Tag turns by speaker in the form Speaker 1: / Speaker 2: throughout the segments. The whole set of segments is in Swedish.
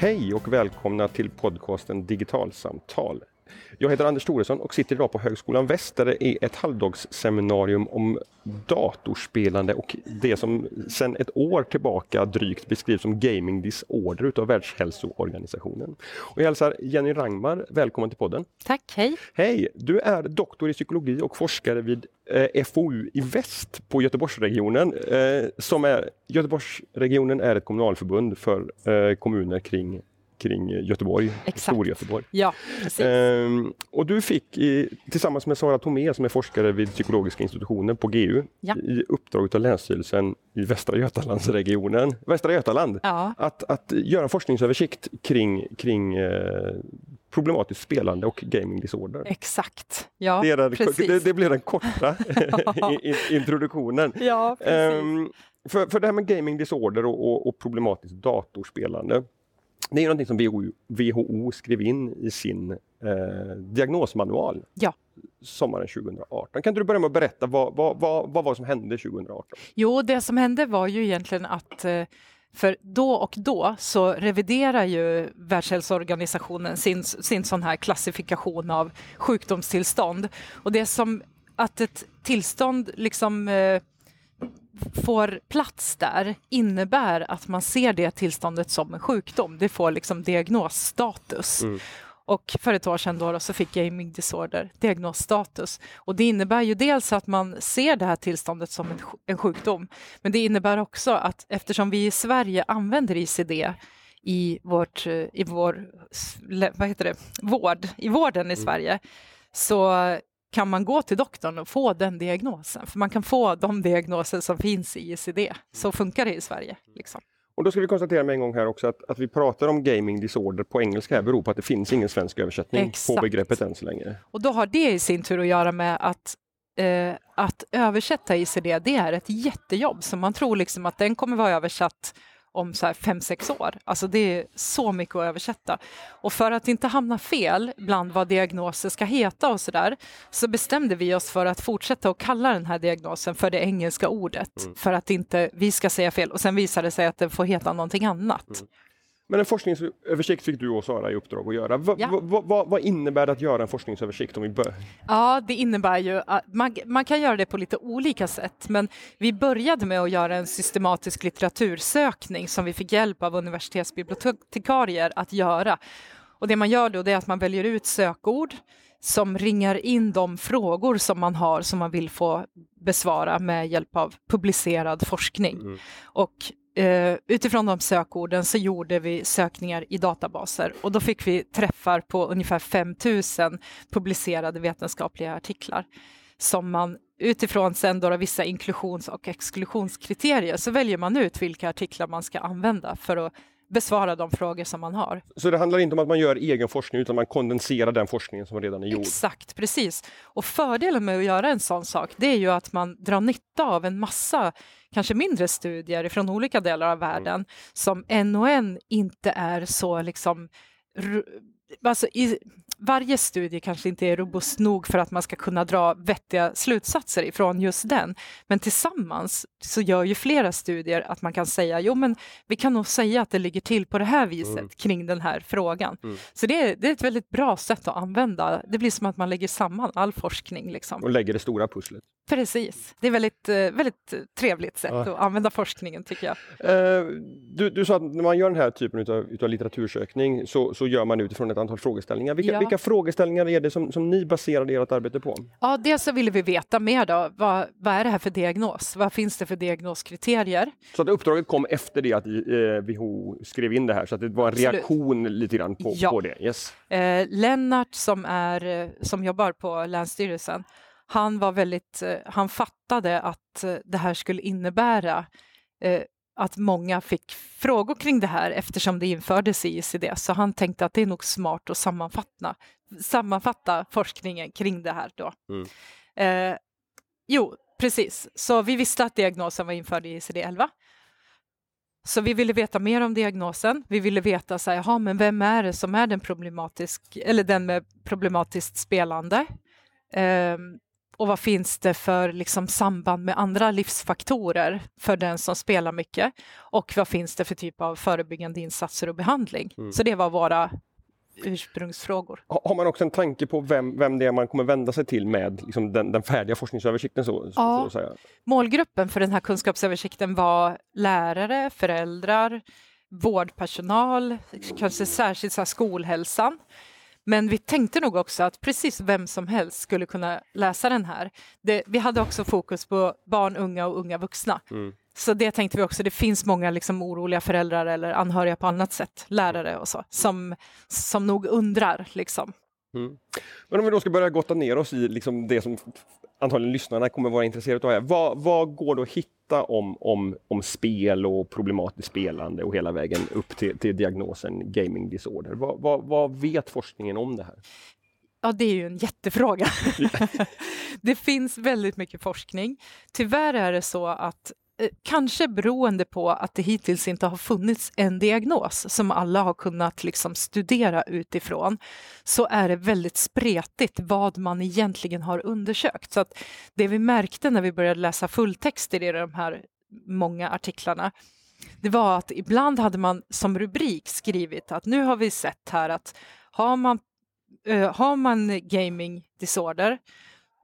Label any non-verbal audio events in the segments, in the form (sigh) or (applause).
Speaker 1: Hej och välkomna till podcasten Digitalsamtal. Jag heter Anders Thoresson och sitter idag på Högskolan Väst där det är ett halvdagsseminarium om datorspelande och det som sedan ett år tillbaka drygt beskrivs som gaming disorder utav Världshälsoorganisationen. Och jag hälsar Jenny Rangmar välkommen till podden.
Speaker 2: Tack, hej!
Speaker 1: Hej! Du är doktor i psykologi och forskare vid eh, FoU i Väst på Göteborgsregionen. Eh, som är, Göteborgsregionen är ett kommunalförbund för eh, kommuner kring kring Göteborg, Storgöteborg.
Speaker 2: Ja,
Speaker 1: ehm, och du fick i, tillsammans med Sara Tomé som är forskare vid psykologiska institutionen på GU ja. i uppdrag av Länsstyrelsen i Västra Götalandsregionen, Västra Götaland,
Speaker 2: ja.
Speaker 1: att, att göra en forskningsöversikt kring, kring eh, problematiskt spelande och gaming disorder.
Speaker 2: Exakt, ja
Speaker 1: det, är,
Speaker 2: precis.
Speaker 1: Det, det blir den korta (laughs) introduktionen.
Speaker 2: Ja, precis. Um,
Speaker 1: för, för det här med gaming disorder och, och, och problematiskt datorspelande det är någonting som WHO, WHO skrev in i sin eh, diagnosmanual
Speaker 2: ja.
Speaker 1: sommaren 2018. Kan du börja med att berätta vad, vad, vad, vad var som hände 2018?
Speaker 2: Jo, det som hände var ju egentligen att eh, för då och då så reviderar ju Världshälsoorganisationen sin, sin sån här klassifikation av sjukdomstillstånd. Och det är som att ett tillstånd liksom eh, får plats där innebär att man ser det tillståndet som en sjukdom. Det får liksom diagnosstatus. Mm. Och för ett år sedan då, så fick gaming disorder diagnosstatus. Och det innebär ju dels att man ser det här tillståndet som en, en sjukdom, men det innebär också att eftersom vi i Sverige använder ICD i, vårt, i vår vad heter det, vård, i vården i mm. Sverige, så kan man gå till doktorn och få den diagnosen. För man kan få de diagnoser som finns i ICD. Så funkar det i Sverige. Liksom.
Speaker 1: Och då ska vi konstatera med en gång här också att, att vi pratar om gaming disorder på engelska här beror på att det finns ingen svensk översättning Exakt. på begreppet än så länge.
Speaker 2: Och då har det i sin tur att göra med att eh, att översätta ICD, det är ett jättejobb. Så man tror liksom att den kommer vara översatt om så fem, sex år. Alltså det är så mycket att översätta. Och för att inte hamna fel bland vad diagnoser ska heta och så där, så bestämde vi oss för att fortsätta att kalla den här diagnosen för det engelska ordet, mm. för att inte vi ska säga fel. Och sen visade det sig att den får heta någonting annat. Mm.
Speaker 1: Men en forskningsöversikt fick du och Sara i uppdrag att göra. Va, ja. va, va, vad innebär det att göra en forskningsöversikt? Om vi bör...
Speaker 2: Ja, det innebär ju att man, man, kan göra det på lite olika sätt, men vi började med att göra en systematisk litteratursökning som vi fick hjälp av universitetsbibliotekarier att göra. Och det man gör då är att man väljer ut sökord som ringar in de frågor som man har som man vill få besvara med hjälp av publicerad forskning. Mm. Och Uh, utifrån de sökorden så gjorde vi sökningar i databaser och då fick vi träffar på ungefär 5000 publicerade vetenskapliga artiklar som man utifrån sen då vissa inklusions och exklusionskriterier så väljer man ut vilka artiklar man ska använda för att besvara de frågor som man har.
Speaker 1: Så det handlar inte om att man gör egen forskning utan man kondenserar den forskningen som redan är gjord?
Speaker 2: Exakt, precis. Och fördelen med att göra en sån sak det är ju att man drar nytta av en massa kanske mindre studier från olika delar av världen mm. som en och en inte är så liksom alltså i, varje studie kanske inte är robust nog för att man ska kunna dra vettiga slutsatser ifrån just den. Men tillsammans så gör ju flera studier att man kan säga, jo men vi kan nog säga att det ligger till på det här viset mm. kring den här frågan. Mm. Så det är, det är ett väldigt bra sätt att använda. Det blir som att man lägger samman all forskning. Liksom.
Speaker 1: Och lägger det stora pusslet.
Speaker 2: Precis, det är väldigt, eh, väldigt trevligt sätt ja. att använda forskningen tycker jag.
Speaker 1: Uh, du, du sa att när man gör den här typen av litteratursökning så, så gör man utifrån ett antal frågeställningar. Vilka, ja. vilka frågeställningar är det som, som ni baserade ert arbete på?
Speaker 2: Ja, dels så ville vi veta mer då. Vad, vad är det här för diagnos? Vad finns det för diagnoskriterier?
Speaker 1: Så att uppdraget kom efter det att eh, WHO skrev in det här, så att det var en Absolut. reaktion lite grann på, ja. på det? Yes.
Speaker 2: Eh, Lennart som, är, eh, som jobbar på Länsstyrelsen, han var väldigt, eh, han fattade att eh, det här skulle innebära eh, att många fick frågor kring det här eftersom det infördes i ICD. Så han tänkte att det är nog smart att sammanfatta, sammanfatta forskningen kring det här då. Mm. Eh, jo, precis. Så vi visste att diagnosen var införd i ICD-11. Så vi ville veta mer om diagnosen. Vi ville veta så här, jaha, men vem är det som är den problematisk eller den med problematiskt spelande? Eh, och vad finns det för liksom, samband med andra livsfaktorer för den som spelar mycket och vad finns det för typ av förebyggande insatser och behandling. Mm. Så det var våra ursprungsfrågor.
Speaker 1: Har man också en tanke på vem, vem det är man kommer vända sig till med liksom den, den färdiga forskningsöversikten? Så,
Speaker 2: ja. så Målgruppen för den här kunskapsöversikten var lärare, föräldrar, vårdpersonal, kanske särskilt så skolhälsan. Men vi tänkte nog också att precis vem som helst skulle kunna läsa den här. Det, vi hade också fokus på barn, unga och unga vuxna. Mm. Så det tänkte vi också, det finns många liksom oroliga föräldrar eller anhöriga på annat sätt, lärare och så, som, som nog undrar. Liksom.
Speaker 1: Mm. Men om vi då ska börja gotta ner oss i liksom det som antagligen lyssnarna kommer vara intresserade av. Här. Vad, vad går det att hitta om, om, om spel och problematiskt spelande och hela vägen upp till, till diagnosen gaming disorder? Vad, vad, vad vet forskningen om det här?
Speaker 2: Ja, det är ju en jättefråga. (laughs) (laughs) det finns väldigt mycket forskning. Tyvärr är det så att Eh, kanske beroende på att det hittills inte har funnits en diagnos som alla har kunnat liksom studera utifrån, så är det väldigt spretigt vad man egentligen har undersökt. Så att det vi märkte när vi började läsa fulltexter i de här många artiklarna, det var att ibland hade man som rubrik skrivit att nu har vi sett här att har man, uh, har man gaming disorder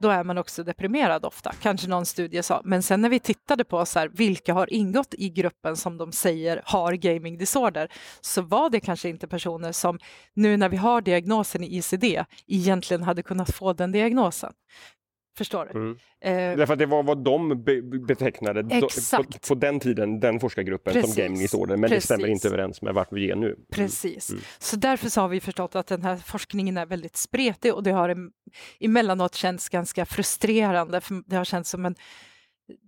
Speaker 2: då är man också deprimerad ofta, kanske någon studie sa. Men sen när vi tittade på så här, vilka har ingått i gruppen som de säger har gaming disorder, så var det kanske inte personer som nu när vi har diagnosen i ICD egentligen hade kunnat få den diagnosen. Förstår du? Mm.
Speaker 1: Eh, Därför att det var vad de be betecknade på, på, den tiden, den forskargruppen Precis. som gaming disorder, men Precis. det stämmer inte överens med vart vi är nu. Mm.
Speaker 2: Precis, mm. så därför så har vi förstått att den här forskningen är väldigt spretig och det har emellanåt känts ganska frustrerande, för det har känts som en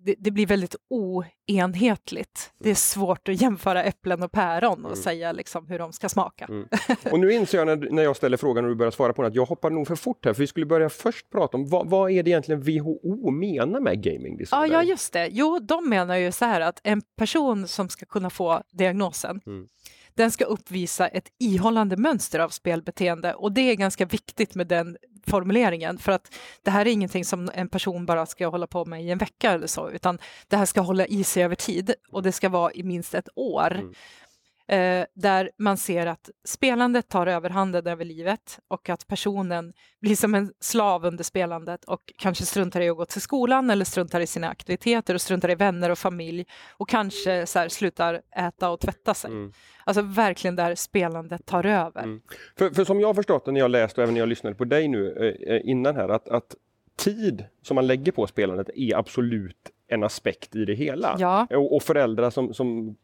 Speaker 2: det, det, blir väldigt oenhetligt. Det är svårt att jämföra äpplen och päron och mm. säga liksom hur de ska smaka. Mm. (laughs)
Speaker 1: Och nu inser jag när, när jag ställer frågan och du börjar svara på den att jag hoppar nog för fort här, för vi skulle börja först prata om vad, vad är det egentligen WHO menar med gaming disorder?
Speaker 2: Ja, ja, just det. Jo, de menar ju så här att en person som ska kunna få diagnosen mm den ska uppvisa ett ihållande mönster av spelbeteende och det är ganska viktigt med den formuleringen för att det här är ingenting som en person bara ska hålla på med i en vecka eller så, utan det här ska hålla i sig över tid och det ska vara i minst ett år. Mm eh, där man ser att spelandet tar överhanden över livet och att personen blir som en slav under spelandet och kanske struntar i att gå till skolan eller struntar i sina aktiviteter och struntar i vänner och familj och kanske så här, slutar äta och tvätta sig. Mm. Alltså verkligen där spelandet tar över. Mm.
Speaker 1: För, för, som jag har förstått det när jag läst och även när jag lyssnade på dig nu eh, eh, innan här att, att tid som man lägger på spelandet är absolut en aspekt i det hela.
Speaker 2: Ja.
Speaker 1: Och, och föräldrar som, som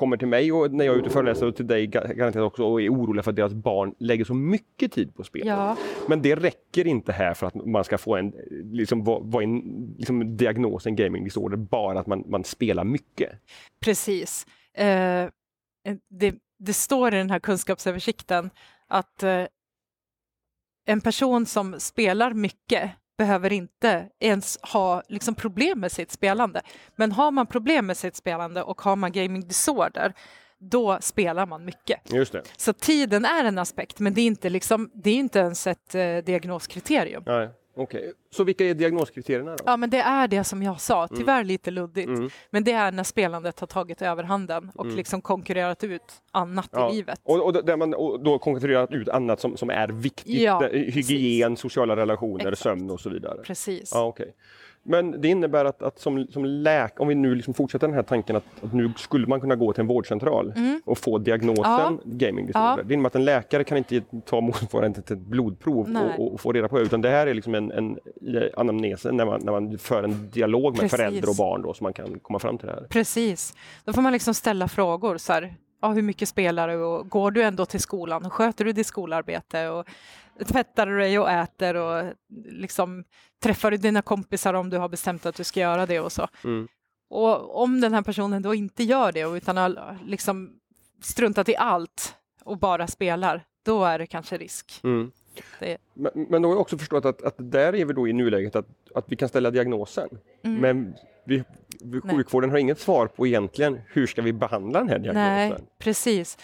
Speaker 1: kommer till mig och när jag är ute och föreläser och till dig garanterat också och är oroliga för att deras barn lägger så mycket tid på spel.
Speaker 2: Ja.
Speaker 1: Men det räcker inte här för att man ska få en, liksom, vad en liksom, diagnos, en gaming disorder, bara att man, man spelar mycket.
Speaker 2: Precis. Eh, det, det, står i den här kunskapsöversikten att eh, en person som spelar mycket behöver inte ens ha liksom, problem med sitt spelande. Men har man problem med sitt spelande och har man gaming disorder då spelar man mycket. Så tiden är en aspekt, men det är inte, liksom, det är inte ens ett eh, diagnoskriterium.
Speaker 1: Nej. Okay. Så vilka är diagnoskriterierna? Då?
Speaker 2: Ja, men det är det som jag sa, mm. tyvärr mm. lite luddigt. Mm. Men det är när spelandet har tagit överhanden och mm. liksom konkurrerat ut annat ja. i livet.
Speaker 1: Och, och, där man, och då konkurrerat ut annat som, som är viktigt, ja, hygien, precis. sociala relationer, Exakt. sömn och så vidare.
Speaker 2: Precis.
Speaker 1: Ja, okay. Men det innebär att, att som, som läkare, om vi nu liksom fortsätter den här tanken att, att, nu skulle man kunna gå till en vårdcentral mm. och få diagnosen ja. gaming disorder. Ja. Det innebär att en läkare kan inte ta motsvarande till ett blodprov och, och, få reda på det, utan det här är liksom en, en anamnesen när man, när man för en dialog med Precis. förälder och barn då, så man kan komma fram till det här.
Speaker 2: Precis, då får man liksom ställa frågor. Så här, ja, hur mycket spelar du och går du ändå till skolan och sköter du ditt skolarbete och tvättar du dig och äter och liksom träffar du dina kompisar om du har bestämt att du ska göra det och så. Mm. Och om den här personen då inte gör det utan har liksom struntat i allt och bara spelar, då är det kanske risk. Mm.
Speaker 1: Det... Men, men då har jag också förstått att, att där är vi då i nuläget att, att vi kan ställa diagnosen. Mm. Men vi, vi, sjukvården har inget svar på egentligen hur ska vi behandla den här diagnosen.
Speaker 2: Nej, precis.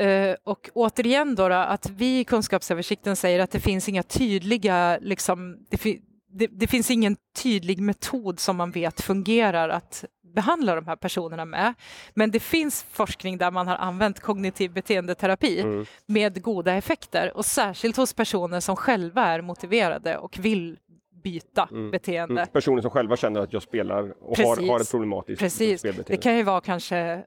Speaker 2: Uh, och återigen då, då, att vi i kunskapsöversikten säger att det finns inga tydliga, liksom, det, fi det, det, finns ingen tydlig metod som man vet fungerar att behandla de här personerna med. Men det finns forskning där man har använt kognitiv beteendeterapi mm. med goda effekter och särskilt hos personer som själva är motiverade och vill byta mm. beteende. Mm.
Speaker 1: Personer som själva känner att jag spelar och har, har ett problematiskt
Speaker 2: Precis. spelbeteende. Det kan ju vara kanske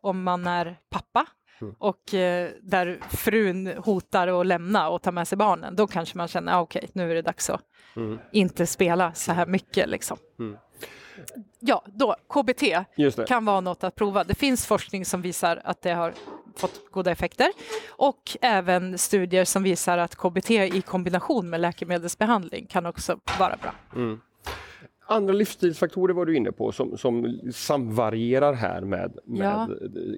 Speaker 2: om man är pappa Mm. och eh, där frun hotar att lämna och ta med sig barnen, då kanske man känner, ah, okej, okay, nu är det dags att mm. inte spela så här mycket. Liksom. Mm. Ja, då, KBT kan vara något att prova. Det finns forskning som visar att det har fått goda effekter och även studier som visar att KBT i kombination med läkemedelsbehandling kan också vara bra. Mm.
Speaker 1: Andra livsstilsfaktorer var du inne på som, som samvarierar här med, med ja.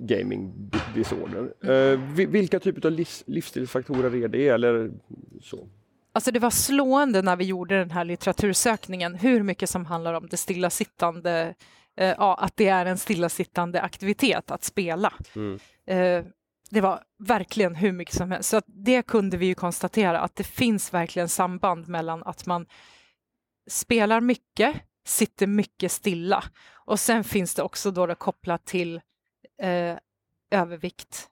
Speaker 1: gaming disorder. Mm. Uh, vilka typer av livs, livsstilsfaktorer är det? Eller så?
Speaker 2: Alltså det var slående när vi gjorde den här litteratursökningen hur mycket som handlar om det stillasittande, eh, ja, att det är en stillasittande aktivitet att spela. Mm. Eh, det var verkligen hur mycket som helst. Så det kunde vi ju konstatera att det finns verkligen samband mellan att man spelar mycket, sitter mycket stilla och sen finns det också då det kopplat till eh, övervikt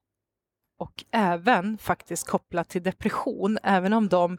Speaker 2: och även faktiskt kopplat till depression, även om de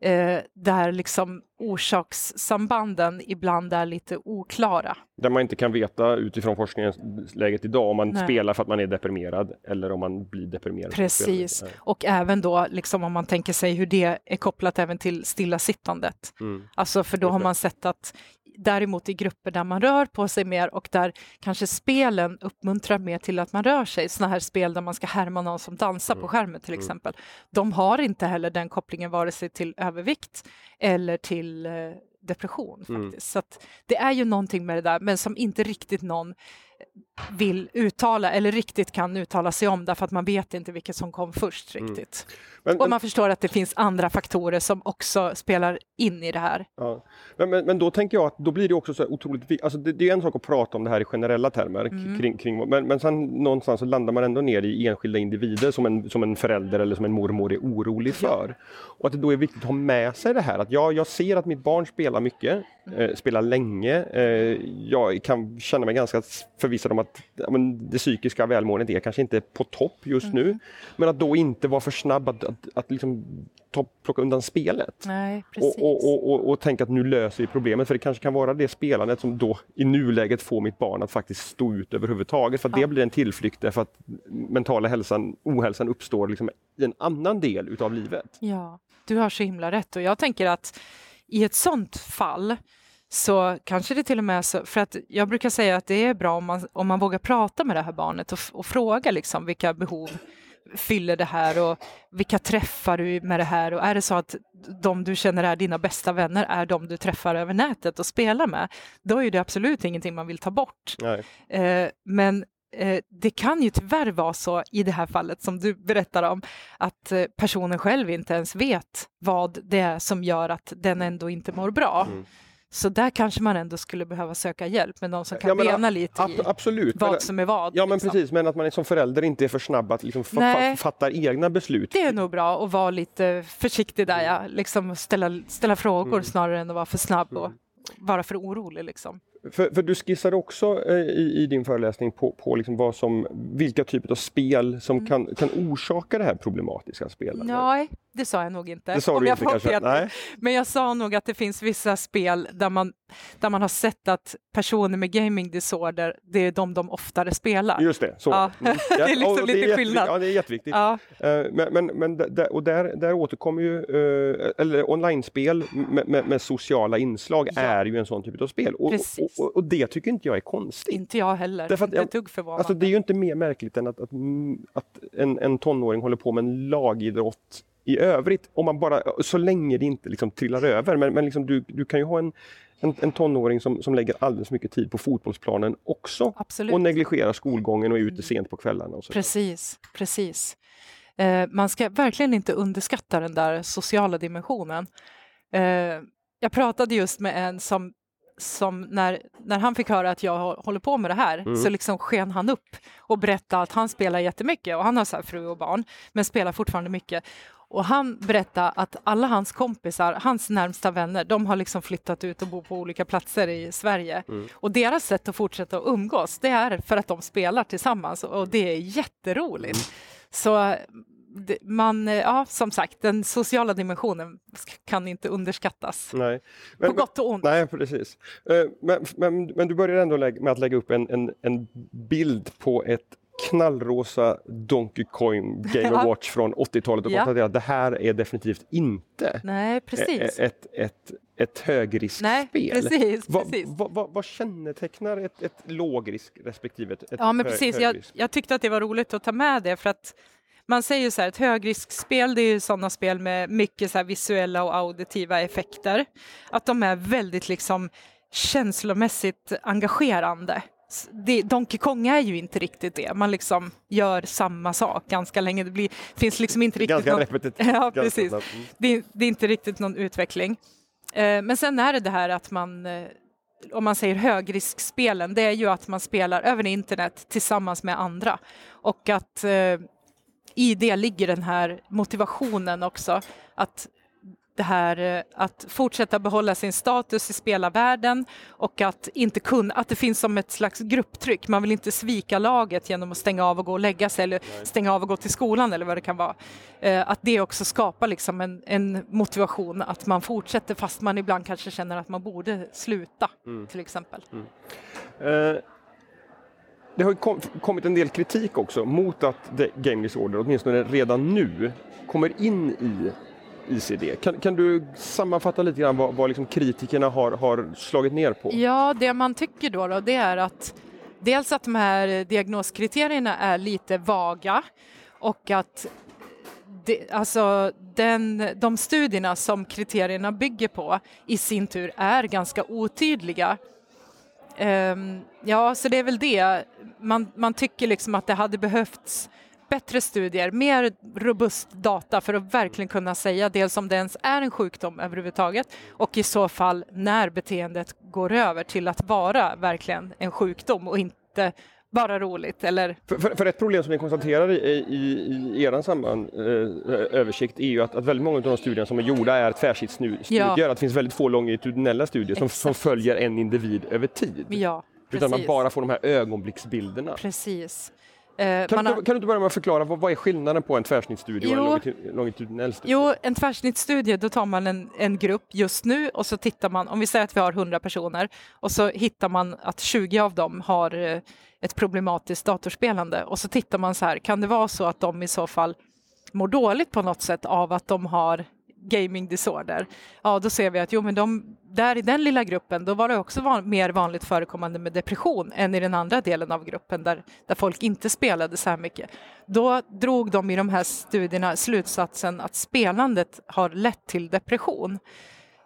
Speaker 2: eh, där liksom orsakssambanden ibland är lite oklara.
Speaker 1: Där man inte kan veta utifrån forskningens läget idag om man Nej. spelar för att man är deprimerad eller om man blir deprimerad.
Speaker 2: Precis, och även då liksom om man tänker sig hur det är kopplat även till stillasittandet. Mm. Alltså för då har man sett att däremot i grupper där man rör på sig mer och där kanske spelen uppmuntrar mer till att man rör sig, sådana här spel där man ska härma någon som dansar mm. på skärmen till mm. exempel, de har inte heller den kopplingen vare sig till övervikt eller till eh, depression. Mm. faktiskt. Mm. Så det är ju någonting med det där, men som inte riktigt någon vill uttala eller riktigt kan uttala sig om därför att man vet inte vilket som kom först mm. riktigt. Mm. Men, och man förstår att det finns andra faktorer som också spelar in i det här.
Speaker 1: Ja. Men, men, men, då tänker jag att då blir det också så otroligt alltså det, det, är en sak att prata om det här i generella termer, mm. kring, kring, men, men sen någonstans så landar man ändå ner i enskilda individer som en, som en förälder eller som en mormor är orolig för. Ja. Och att det då är viktigt att ha med sig det här att ja, jag ser att mitt barn spelar mycket. Eh, spelar länge. Eh, jag kan känna mig ganska förvissad om att ja, men det psykiska välmåendet är kanske inte på topp just mm. nu. Men att då inte vara för snabb att, att, att liksom ta, plocka undan spelet.
Speaker 2: Nej,
Speaker 1: och, och, och, och, och tänka att nu löser vi problemet. För det kanske kan vara det spelandet som då i nuläget får mitt barn att faktiskt stå ut överhuvudtaget. För att ja. det blir en tillflykt därför att mentala hälsan, ohälsan uppstår liksom i en annan del utav livet.
Speaker 2: Ja, du har så himla rätt och jag tänker att i ett sånt fall så kanske det till och med är så, för att jag brukar säga att det är bra om man, om man vågar prata med det här barnet och, och fråga liksom vilka behov fyller det här och vilka träffar du med det här och är det så att de du känner är dina bästa vänner är de du träffar över nätet och spelar med, då är det absolut ingenting man vill ta bort. Eh, men eh, det kan ju tyvärr vara så i det här fallet som du berättar om, att eh, personen själv inte ens vet vad det är som gör att den ändå inte mår bra. Mm. Så där kanske man ändå skulle behöva söka hjälp med någon som kan ja, bena lite i
Speaker 1: absolut,
Speaker 2: vad men, som är vad.
Speaker 1: Ja, men liksom. precis, men att man som förälder inte är för snabb att liksom fatta egna beslut.
Speaker 2: Det är nog bra att vara lite försiktig där, ja. liksom ställa, ställa frågor mm. snarare än att vara för snabb och mm. vara för orolig. Liksom.
Speaker 1: För, för, du skissar också eh, i, i, din föreläsning på, på liksom vad som, vilka typer av spel som mm. kan, kan orsaka det här problematiska spelandet.
Speaker 2: Nej, det sa jag nog inte.
Speaker 1: Det sa du inte kanske? Nej.
Speaker 2: Men jag sa nog att det finns vissa spel där man, där man har sett att personer med gaming disorder, det är de de oftare spelar.
Speaker 1: Just det, så.
Speaker 2: Ja. Mm. (laughs) det är liksom lite
Speaker 1: är
Speaker 2: skillnad.
Speaker 1: Ja, det är jätteviktigt. Ja. Uh, men, men, men där, och där, där återkommer ju, uh, eller online-spel med, med, med, sociala inslag ja. är ju en sån typ av spel. Och, och, och, det tycker inte jag är konstigt.
Speaker 2: Inte jag heller, Därför att, inte ett.
Speaker 1: Alltså, det är ju inte mer märkligt än att, att, att en, en tonåring håller på med en lagidrott i övrigt, om man bara, så länge det inte liksom trillar över. Men, men liksom du, du kan ju ha en, en, en tonåring som, som lägger alldeles mycket tid på fotbollsplanen också
Speaker 2: Absolut.
Speaker 1: och negligerar skolgången och är ute sent på kvällarna. Och så.
Speaker 2: Precis, precis. Eh, man ska verkligen inte underskatta den där sociala dimensionen. Eh, jag pratade just med en som som när, när han fick höra att jag håller på med det här mm. så liksom sken han upp och berättade att han spelar jättemycket och han har så fru och barn men spelar fortfarande mycket. Och han berättade att alla hans kompisar, hans närmsta vänner, de har liksom flyttat ut och bor på olika platser i Sverige. Mm. Och deras sätt att fortsätta att umgås, det är för att de spelar tillsammans och det är jätteroligt. Mm. Så man, ja, som sagt, den sociala dimensionen kan inte underskattas.
Speaker 1: Nej.
Speaker 2: Men, på gott och ont.
Speaker 1: Nej, precis. Eh, men, men, men du börjar ändå med att lägga upp en, en, en bild på ett knallrosa Donkey Kong Game (laughs) ja. Watch från 80-talet och ja. konstatera att det här är definitivt inte
Speaker 2: Nej, precis.
Speaker 1: ett, ett, ett högriskspel.
Speaker 2: Nej, precis,
Speaker 1: va,
Speaker 2: precis.
Speaker 1: Va, va, vad kännetecknar ett, ett lågrisk respektive ett,
Speaker 2: Ja, men precis. Jag, jag, tyckte att det var roligt att ta med det för att man säger så här, ett högriskspel, det är ju sådana spel med mycket så visuella och auditiva effekter. Att de är väldigt liksom känslomässigt engagerande. Det, Donkey Kong är ju inte riktigt det. Man liksom gör samma sak ganska länge. Det blir, finns liksom inte riktigt
Speaker 1: ganska
Speaker 2: någon,
Speaker 1: repetitivt. (laughs)
Speaker 2: Ja, precis. Mm. Det, det, är inte riktigt någon utveckling. Eh, men sen är det det här att man eh, om man säger högriskspelen, det är ju att man spelar över internet tillsammans med andra och att eh, i det ligger den här motivationen också. Att det här eh, att fortsätta behålla sin status i spelarvärlden och att, inte kunna, att det finns som ett slags grupptryck. Man vill inte svika laget genom att stänga av och gå och lägga sig eller stänga av och gå till skolan eller vad det kan vara. Eh, att det också skapar liksom en, en, motivation att man fortsätter fast man ibland kanske känner att man borde sluta mm. till exempel. Mm. Uh
Speaker 1: det har kommit en del kritik också mot att Game Disorder åtminstone redan nu kommer in i ICD. Kan, kan du sammanfatta lite grann vad, vad liksom kritikerna har, har, slagit ner på?
Speaker 2: Ja, det man tycker då, då det är att dels att de här diagnoskriterierna är lite vaga och att det, alltså den, de studierna som kriterierna bygger på i sin tur är ganska otydliga. Um, ja, så det är väl det. Man, man tycker liksom att det hade behövts bättre studier, mer robust data för att verkligen kunna säga dels om det ens är en sjukdom överhuvudtaget och i så fall när beteendet går över till att vara verkligen en sjukdom och inte bara roligt eller...
Speaker 1: För, för, för ett problem som ni konstaterar i, i, i er samband, eh, översikt är ju att, att väldigt många av de studier som är gjorda är tvärsidsstudier. Ja. Att det finns väldigt få longitudinella studier som, som, följer en individ över tid.
Speaker 2: Ja,
Speaker 1: Utan man bara får de här ögonblicksbilderna.
Speaker 2: Precis.
Speaker 1: Eh, kan, du, kan, du, inte börja med att förklara vad, vad är skillnaden på en tvärsnittsstudie jo, och en longitudinell studie?
Speaker 2: Jo, en tvärsnittsstudie, då tar man en, en grupp just nu och så tittar man, om vi säger att vi har 100 personer och så hittar man att 20 av dem har eh, ett problematiskt datorspelande och så tittar man så här, kan det vara så att de i så fall mår dåligt på något sätt av att de har gaming disorder, ja då ser vi att jo men de, där i den lilla gruppen då var det också van, mer vanligt förekommande med depression än i den andra delen av gruppen där, där folk inte spelade så här mycket. Då drog de i de här studierna slutsatsen att spelandet har lett till depression.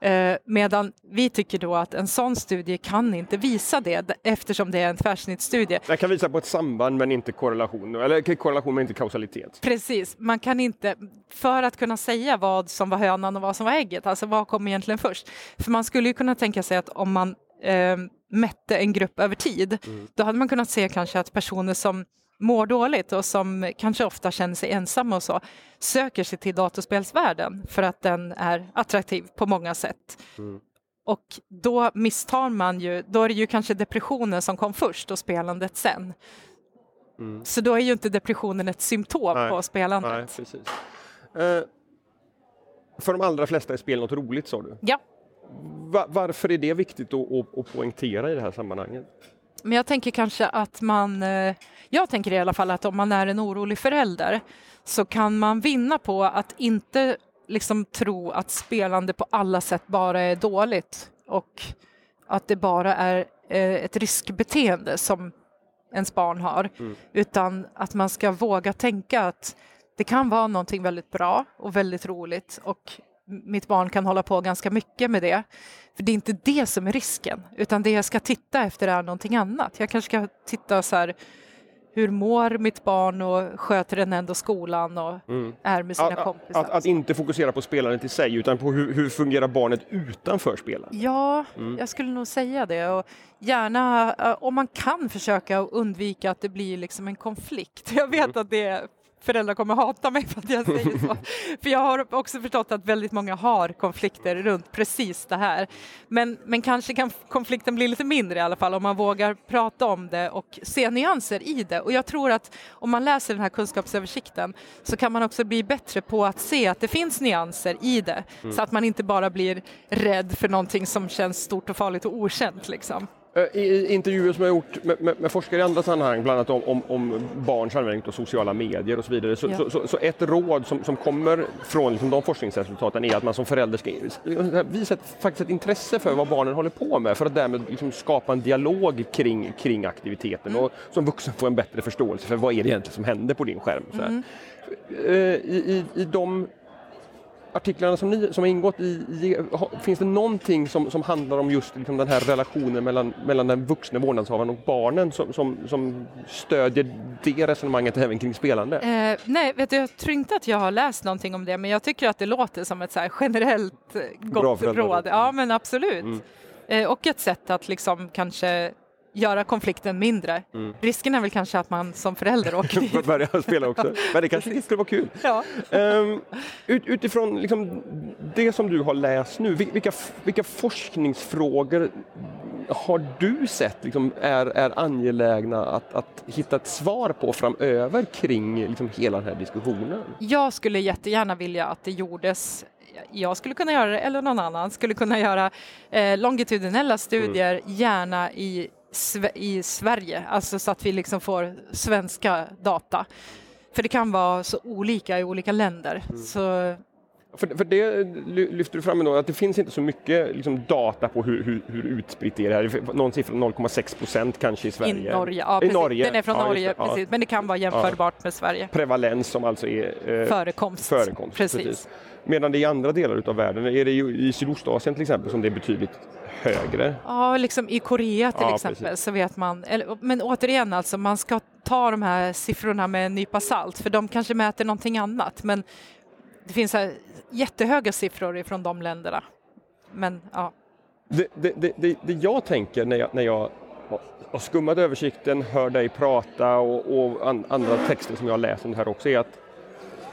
Speaker 2: Eh, medan vi tycker då att en sån studie kan inte visa det eftersom det är en tvärsnittsstudie.
Speaker 1: Den kan visa på ett samband men inte korrelation, eller korrelation men inte kausalitet.
Speaker 2: Precis, man kan inte, för att kunna säga vad som var hönan och vad som var ägget, alltså vad kom egentligen först? För man skulle ju kunna tänka sig att om man eh, mätte en grupp över tid, mm. då hade man kunnat se kanske att personer som mår dåligt och som kanske ofta känner sig ensamma och så, söker sig till datorspelsvärlden för att den är attraktiv på många sätt. Mm. Och då misstar man ju, då är det ju kanske depressionen som kom först och spelandet sen. Mm. Så då är ju inte depressionen ett symptom Nej. på spelandet.
Speaker 1: Nej. Eh, för de allra flesta är spel något roligt sa du?
Speaker 2: Ja.
Speaker 1: Va varför är det viktigt att, att, att poängtera i det här sammanhanget?
Speaker 2: Men jag tänker kanske att man, eh, jag tänker i alla fall att om man är en orolig förälder så kan man vinna på att inte liksom tro att spelande på alla sätt bara är dåligt och att det bara är eh, ett riskbeteende som ens barn har, mm. utan att man ska våga tänka att det kan vara någonting väldigt bra och väldigt roligt och mitt barn kan hålla på ganska mycket med det. För det är inte det som är risken, utan det jag ska titta efter är någonting annat. Jag kanske ska titta så här, hur mår mitt barn och sköter den ändå skolan och mm. är med sina
Speaker 1: att,
Speaker 2: kompisar.
Speaker 1: Att, att, inte fokusera på spelandet i sig utan på hur, hur fungerar barnet utanför spelandet?
Speaker 2: Ja, mm. jag skulle nog säga det och gärna om man kan försöka undvika att det blir liksom en konflikt. (laughs) Jag vet mm. att det föräldrar kommer hata mig för att jag säger så. (laughs) för jag har också förstått att väldigt många har konflikter runt precis det här. Men, men kanske kan konflikten bli lite mindre i alla fall om man vågar prata om det och se nyanser i det. Och jag tror att om man läser den här kunskapsöversikten så kan man också bli bättre på att se att det finns nyanser i det mm. så att man inte bara blir rädd för någonting som känns stort och farligt och okänt. Liksom.
Speaker 1: Eh, I intervjuer som jag har gjort med, med, med, forskare i andra sammanhang, bland annat om, om, om barns användning av sociala medier och så vidare, så, ja. så, så, så, ett råd som, som kommer från liksom de forskningsresultaten är att man som förälder ska visa ett, faktiskt ett intresse för vad barnen håller på med för att därmed liksom skapa en dialog kring, kring aktiviteten mm. och som vuxen få en bättre förståelse för vad är det egentligen som händer på din skärm. Mm. Eh, I, i, I de artiklarna som, ni, som har ingått i, i, finns det någonting som, som handlar om just liksom den här relationen mellan, mellan den vuxna vårdnadshavaren och barnen som, som, som stödjer det resonemanget även kring spelande?
Speaker 2: Eh, nej, vet du, jag tror inte att jag har läst någonting om det, men jag tycker att det låter som ett så generellt gott råd. Ja, men absolut. Mm. Eh, och ett sätt att liksom kanske göra konflikten mindre. Mm. Risken är väl kanske att man som förälder (laughs) åker
Speaker 1: dit. Börjar spela också, (laughs) men det kanske skulle vara kul. Ja. Um, ut, utifrån liksom det som du har läst nu, vilka, vilka forskningsfrågor har du sett liksom, är, är angelägna att, att hitta ett svar på framöver kring liksom, hela den här diskussionen?
Speaker 2: Jag skulle jättegärna vilja att det gjordes jag skulle kunna göra det eller någon annan skulle kunna göra eh, longitudinella studier, mm. gärna i i Sverige, alltså så att vi liksom får svenska data. För det kan vara så olika i olika länder. Mm. Så
Speaker 1: för, för det lyfter du fram ändå, att det finns inte så mycket liksom, data på hur, hur, hur utspritt det är här. Någon siffra 0,6 procent kanske i Sverige.
Speaker 2: I Norge, ja, I Norge. Den är från ja, Norge, precis. Ja. men det kan vara jämförbart med Sverige.
Speaker 1: Prevalens som alltså är
Speaker 2: eh, förekomst.
Speaker 1: förekomst precis. precis. Medan det i andra delar av världen, är det i Sydostasien till exempel som det är betydligt högre.
Speaker 2: Ja, liksom i Korea till ja, exempel precis. så vet man, eller, men återigen alltså, man ska ta de här siffrorna med en nypa salt för de kanske mäter någonting annat men det finns här jättehöga siffror ifrån de länderna. Men ja.
Speaker 1: Det, det, det, det jag tänker när jag, när jag har skummat översikten, hör dig prata och, och an, andra texter som jag har läst om det här också är att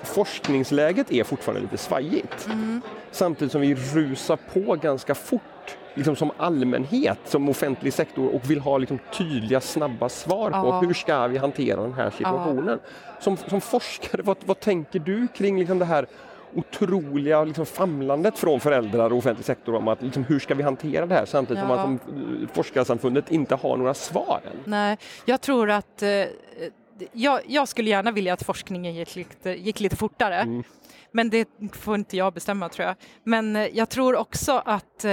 Speaker 1: forskningsläget är fortfarande lite svajigt. Mm. Samtidigt som vi rusar på ganska fort liksom som allmänhet, som offentlig sektor och vill ha liksom tydliga, snabba svar ja. på hur ska vi hantera den här situationen. Ja. Som, som forskare, vad, vad tänker du kring liksom det här otroliga liksom famlandet från föräldrar och offentlig sektor om att liksom, hur ska vi hantera det här samtidigt ja. som att som forskarsamfundet inte har några svar än.
Speaker 2: Nej, jag tror att eh, jag, jag, skulle gärna vilja att forskningen gick lite, gick lite fortare. Mm. Men det får inte jag bestämma tror jag. Men eh, jag tror också att eh,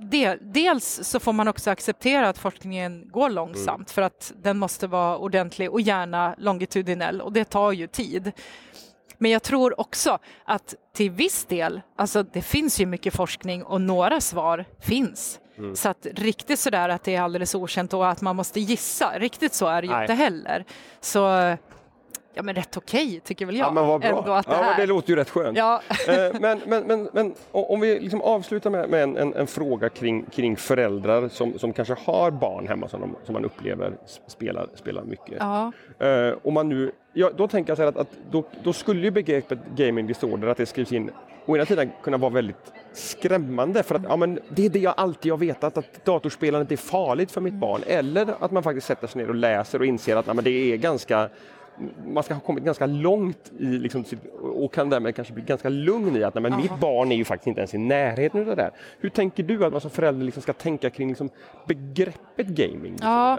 Speaker 2: del, dels så får man också acceptera att forskningen går långsamt mm. för att den måste vara ordentlig och gärna longitudinell och det tar ju tid. Men jag tror också att till viss del, alltså det finns ju mycket forskning och några svar finns. Mm. Så att riktigt sådär att det är alldeles okänt och att man måste gissa, riktigt så är det ju inte heller. Så Ja men rätt okej okay, tycker väl jag.
Speaker 1: Ja, men vad bra. Ändå att det, ja, det låter ju rätt skönt. Ja. Eh, men, men, men, men om vi liksom avslutar med, med en, en, en, fråga kring, kring föräldrar som, som kanske har barn hemma som, de, som man upplever spelar, spelar mycket. Ja. Uh, man nu, ja, då tänker jag så här att, att då, då, skulle ju begreppet gaming disorder, att det skrivs in, å ena sidan kunna vara väldigt skrämmande för att ja, men det är det jag alltid har vetat att datorspelandet är farligt för mitt barn eller att man faktiskt sätter sig ner och läser och inser att ja, men det är ganska man ska ha kommit ganska långt i liksom, och kan därmed kanske bli ganska lugn i att nej, men mitt barn är ju faktiskt inte ens i närheten av det där. Hur tänker du att man som förälder liksom ska tänka kring liksom begreppet gaming?
Speaker 2: Ja.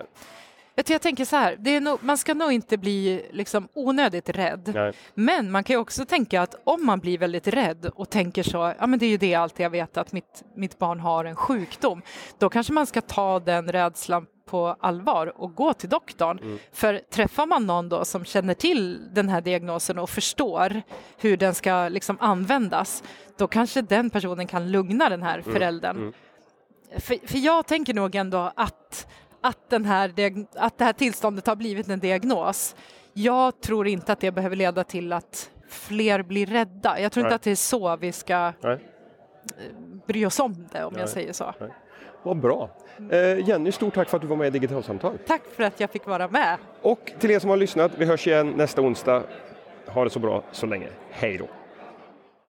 Speaker 2: Jag tänker så här, nog, man ska nog inte bli liksom onödigt rädd. Nej. Men man kan ju också tänka att om man blir väldigt rädd och tänker så, ja men det är ju det alltid jag vet att mitt, mitt barn har en sjukdom. Då kanske man ska ta den rädslan på allvar och gå till doktorn. Mm. För träffar man någon då som känner till den här diagnosen och förstår hur den ska liksom användas, då kanske den personen kan lugna den här mm. föräldern. Mm. För, för jag tänker nog ändå att, att, den här, att det här tillståndet har blivit en diagnos. Jag tror inte att det behöver leda till att fler blir rädda. Jag tror Nej. inte att det är så vi ska Nej. bry oss om det, om Nej. jag säger så.
Speaker 1: Vad bra. Eh, Jenny, stort tack för att du var med i Digitalsamtal.
Speaker 2: Tack för att jag fick vara med.
Speaker 1: Och till er som har lyssnat, vi hörs igen nästa onsdag. Ha det så bra så länge. Hej då!